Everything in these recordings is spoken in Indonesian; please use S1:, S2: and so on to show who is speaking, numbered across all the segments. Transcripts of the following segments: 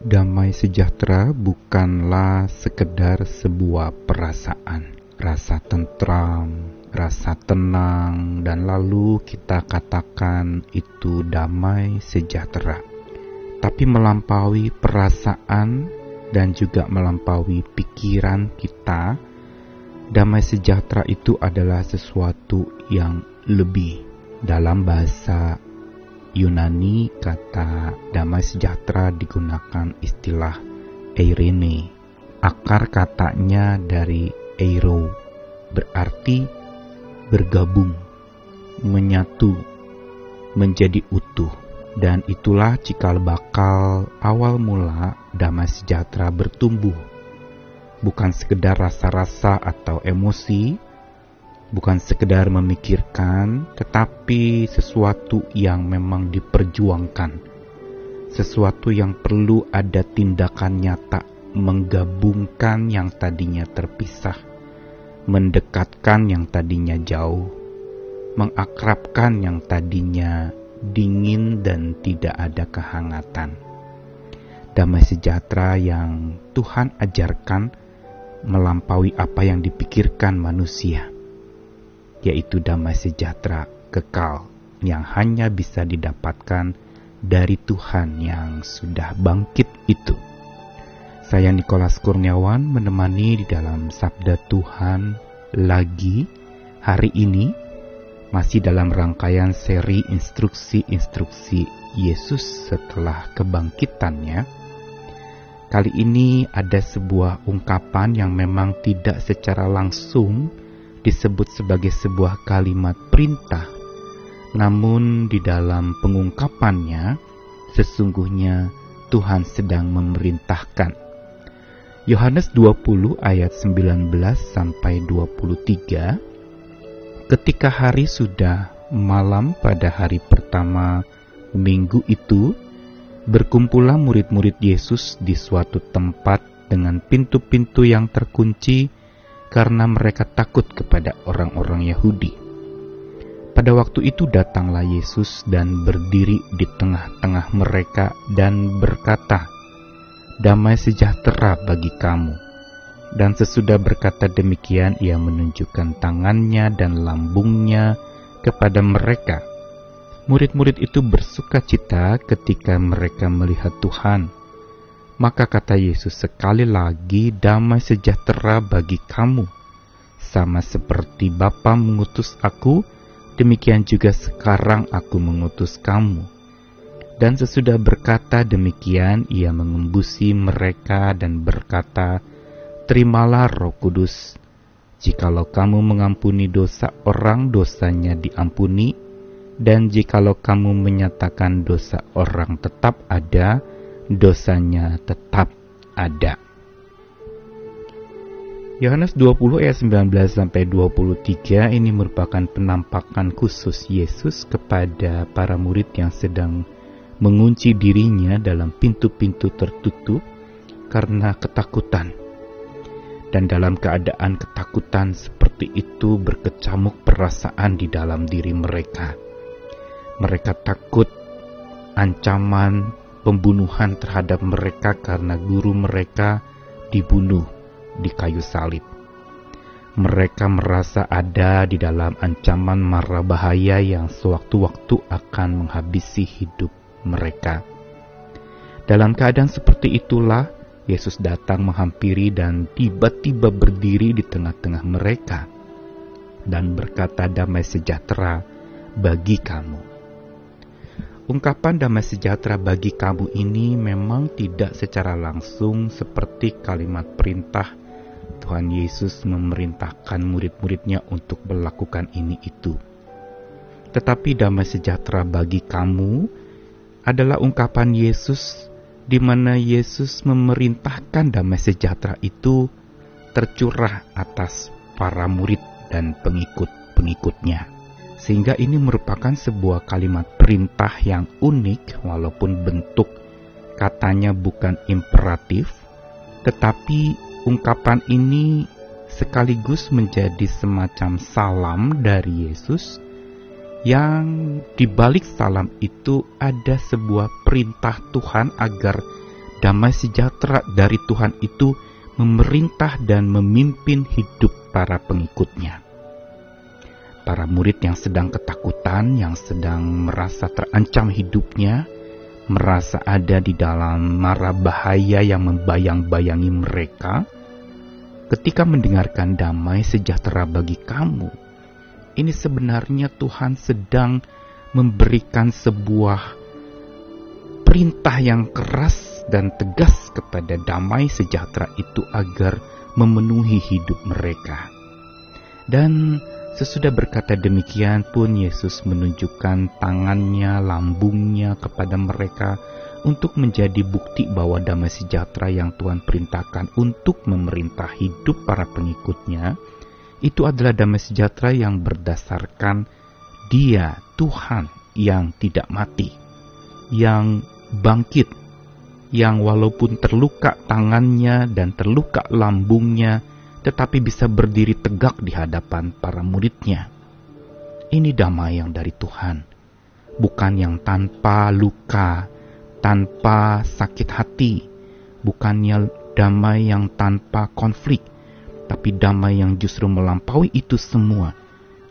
S1: damai sejahtera bukanlah sekedar sebuah perasaan, rasa tentram, rasa tenang, dan lalu kita katakan itu damai sejahtera. Tapi melampaui perasaan dan juga melampaui pikiran kita, damai sejahtera itu adalah sesuatu yang lebih. Dalam bahasa Yunani, kata damai sejahtera digunakan istilah eirene. Akar katanya dari eiro, berarti bergabung, menyatu, menjadi utuh. Dan itulah cikal bakal awal mula damai sejahtera bertumbuh. Bukan sekedar rasa-rasa atau emosi, bukan sekedar memikirkan, tetapi sesuatu yang memang diperjuangkan. Sesuatu yang perlu ada tindakan nyata menggabungkan yang tadinya terpisah mendekatkan yang tadinya jauh, mengakrabkan yang tadinya dingin dan tidak ada kehangatan. Damai sejahtera yang Tuhan ajarkan melampaui apa yang dipikirkan manusia, yaitu damai sejahtera kekal yang hanya bisa didapatkan dari Tuhan yang sudah bangkit itu. Saya Nikolas Kurniawan menemani di dalam Sabda Tuhan lagi hari ini masih dalam rangkaian seri instruksi-instruksi Yesus setelah kebangkitannya. Kali ini ada sebuah ungkapan yang memang tidak secara langsung disebut sebagai sebuah kalimat perintah. Namun di dalam pengungkapannya sesungguhnya Tuhan sedang memerintahkan Yohanes 20 ayat 19 sampai 23 Ketika hari sudah malam pada hari pertama minggu itu berkumpullah murid-murid Yesus di suatu tempat dengan pintu-pintu yang terkunci karena mereka takut kepada orang-orang Yahudi. Pada waktu itu datanglah Yesus dan berdiri di tengah-tengah mereka dan berkata, damai sejahtera bagi kamu. Dan sesudah berkata demikian, ia menunjukkan tangannya dan lambungnya kepada mereka. Murid-murid itu bersuka cita ketika mereka melihat Tuhan. Maka kata Yesus sekali lagi, damai sejahtera bagi kamu. Sama seperti Bapa mengutus aku, demikian juga sekarang aku mengutus kamu. Dan sesudah berkata demikian, ia mengembusi mereka dan berkata, Terimalah roh kudus, jikalau kamu mengampuni dosa orang, dosanya diampuni, dan jikalau kamu menyatakan dosa orang tetap ada, dosanya tetap ada. Yohanes 20 ayat 19 sampai 23 ini merupakan penampakan khusus Yesus kepada para murid yang sedang mengunci dirinya dalam pintu-pintu tertutup karena ketakutan. Dan dalam keadaan ketakutan seperti itu berkecamuk perasaan di dalam diri mereka. Mereka takut ancaman pembunuhan terhadap mereka karena guru mereka dibunuh di kayu salib. Mereka merasa ada di dalam ancaman mara bahaya yang sewaktu-waktu akan menghabisi hidup mereka. Dalam keadaan seperti itulah Yesus datang menghampiri dan tiba-tiba berdiri di tengah-tengah mereka dan berkata damai sejahtera bagi kamu. Ungkapan damai sejahtera bagi kamu ini memang tidak secara langsung seperti kalimat perintah Tuhan Yesus memerintahkan murid-muridnya untuk melakukan ini itu. Tetapi damai sejahtera bagi kamu adalah ungkapan Yesus di mana Yesus memerintahkan damai sejahtera itu tercurah atas para murid dan pengikut-pengikutnya. Sehingga ini merupakan sebuah kalimat perintah yang unik walaupun bentuk katanya bukan imperatif, tetapi ungkapan ini sekaligus menjadi semacam salam dari Yesus yang di balik salam itu ada sebuah perintah Tuhan agar damai sejahtera dari Tuhan itu memerintah dan memimpin hidup para pengikutnya. Para murid yang sedang ketakutan, yang sedang merasa terancam hidupnya, merasa ada di dalam mara bahaya yang membayang-bayangi mereka, ketika mendengarkan damai sejahtera bagi kamu, ini sebenarnya Tuhan sedang memberikan sebuah perintah yang keras dan tegas kepada damai sejahtera itu agar memenuhi hidup mereka. Dan sesudah berkata demikian pun Yesus menunjukkan tangannya, lambungnya kepada mereka untuk menjadi bukti bahwa damai sejahtera yang Tuhan perintahkan untuk memerintah hidup para pengikutnya itu adalah damai sejahtera yang berdasarkan Dia, Tuhan yang tidak mati, yang bangkit, yang walaupun terluka tangannya dan terluka lambungnya, tetapi bisa berdiri tegak di hadapan para muridnya. Ini damai yang dari Tuhan, bukan yang tanpa luka, tanpa sakit hati, bukannya damai yang tanpa konflik, tapi damai yang justru melampaui itu semua.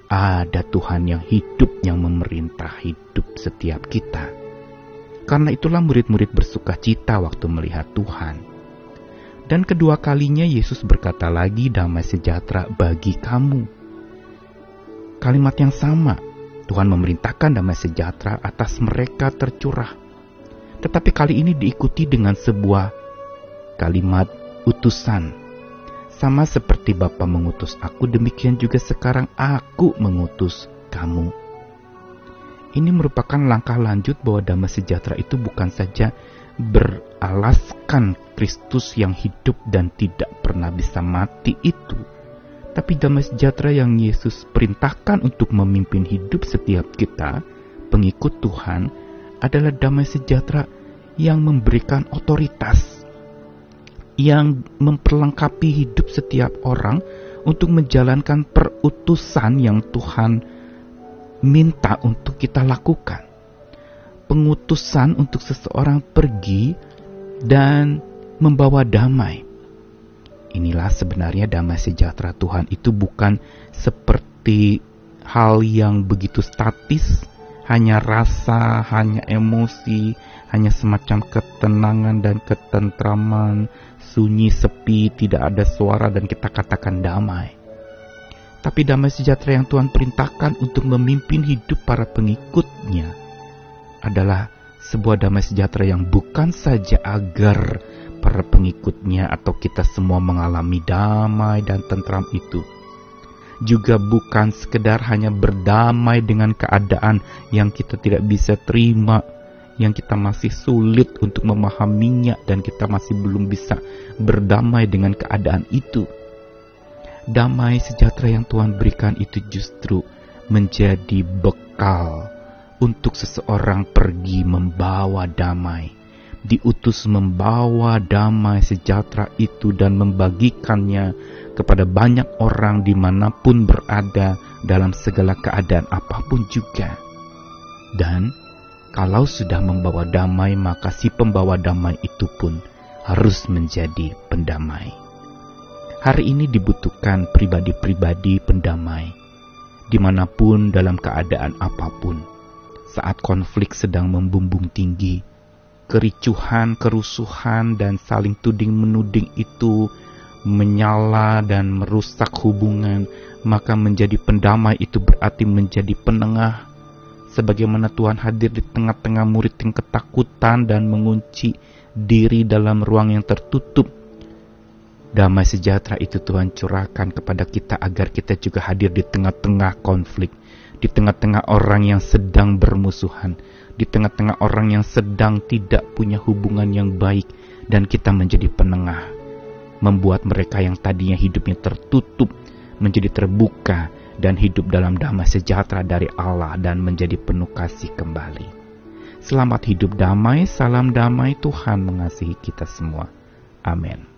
S1: Ada Tuhan yang hidup yang memerintah hidup setiap kita. Karena itulah murid-murid bersuka cita waktu melihat Tuhan. Dan kedua kalinya Yesus berkata lagi damai sejahtera bagi kamu. Kalimat yang sama, Tuhan memerintahkan damai sejahtera atas mereka tercurah. Tetapi kali ini diikuti dengan sebuah kalimat utusan sama seperti Bapa mengutus aku, demikian juga sekarang aku mengutus kamu. Ini merupakan langkah lanjut bahwa damai sejahtera itu bukan saja beralaskan Kristus yang hidup dan tidak pernah bisa mati itu, tapi damai sejahtera yang Yesus perintahkan untuk memimpin hidup setiap kita, pengikut Tuhan, adalah damai sejahtera yang memberikan otoritas yang memperlengkapi hidup setiap orang untuk menjalankan perutusan yang Tuhan minta untuk kita lakukan. Pengutusan untuk seseorang pergi dan membawa damai. Inilah sebenarnya damai sejahtera Tuhan itu bukan seperti hal yang begitu statis, hanya rasa, hanya emosi, hanya semacam ketenangan dan ketentraman, sunyi, sepi, tidak ada suara dan kita katakan damai. Tapi damai sejahtera yang Tuhan perintahkan untuk memimpin hidup para pengikutnya adalah sebuah damai sejahtera yang bukan saja agar para pengikutnya atau kita semua mengalami damai dan tentram itu. Juga bukan sekedar hanya berdamai dengan keadaan yang kita tidak bisa terima, yang kita masih sulit untuk memahaminya dan kita masih belum bisa berdamai dengan keadaan itu. Damai sejahtera yang Tuhan berikan itu justru menjadi bekal untuk seseorang pergi membawa damai, diutus membawa damai sejahtera itu dan membagikannya kepada banyak orang di mana pun berada dalam segala keadaan apa pun juga. Dan kalau sudah membawa damai, maka si pembawa damai itu pun harus menjadi pendamai. Hari ini dibutuhkan pribadi-pribadi pendamai, di mana pun dalam keadaan apa pun. Saat konflik sedang membumbung tinggi, kericuhan, kerusuhan, dan saling tuding-menuding itu menyala dan merusak hubungan, maka menjadi pendamai itu berarti menjadi penengah. Sebagaimana Tuhan hadir di tengah-tengah murid yang ketakutan dan mengunci diri dalam ruang yang tertutup. Damai sejahtera itu Tuhan curahkan kepada kita agar kita juga hadir di tengah-tengah konflik, di tengah-tengah orang yang sedang bermusuhan, di tengah-tengah orang yang sedang tidak punya hubungan yang baik, dan kita menjadi penengah, membuat mereka yang tadinya hidupnya tertutup menjadi terbuka dan hidup dalam damai sejahtera dari Allah dan menjadi penuh kasih kembali. Selamat hidup damai, salam damai, Tuhan mengasihi kita semua. Amin.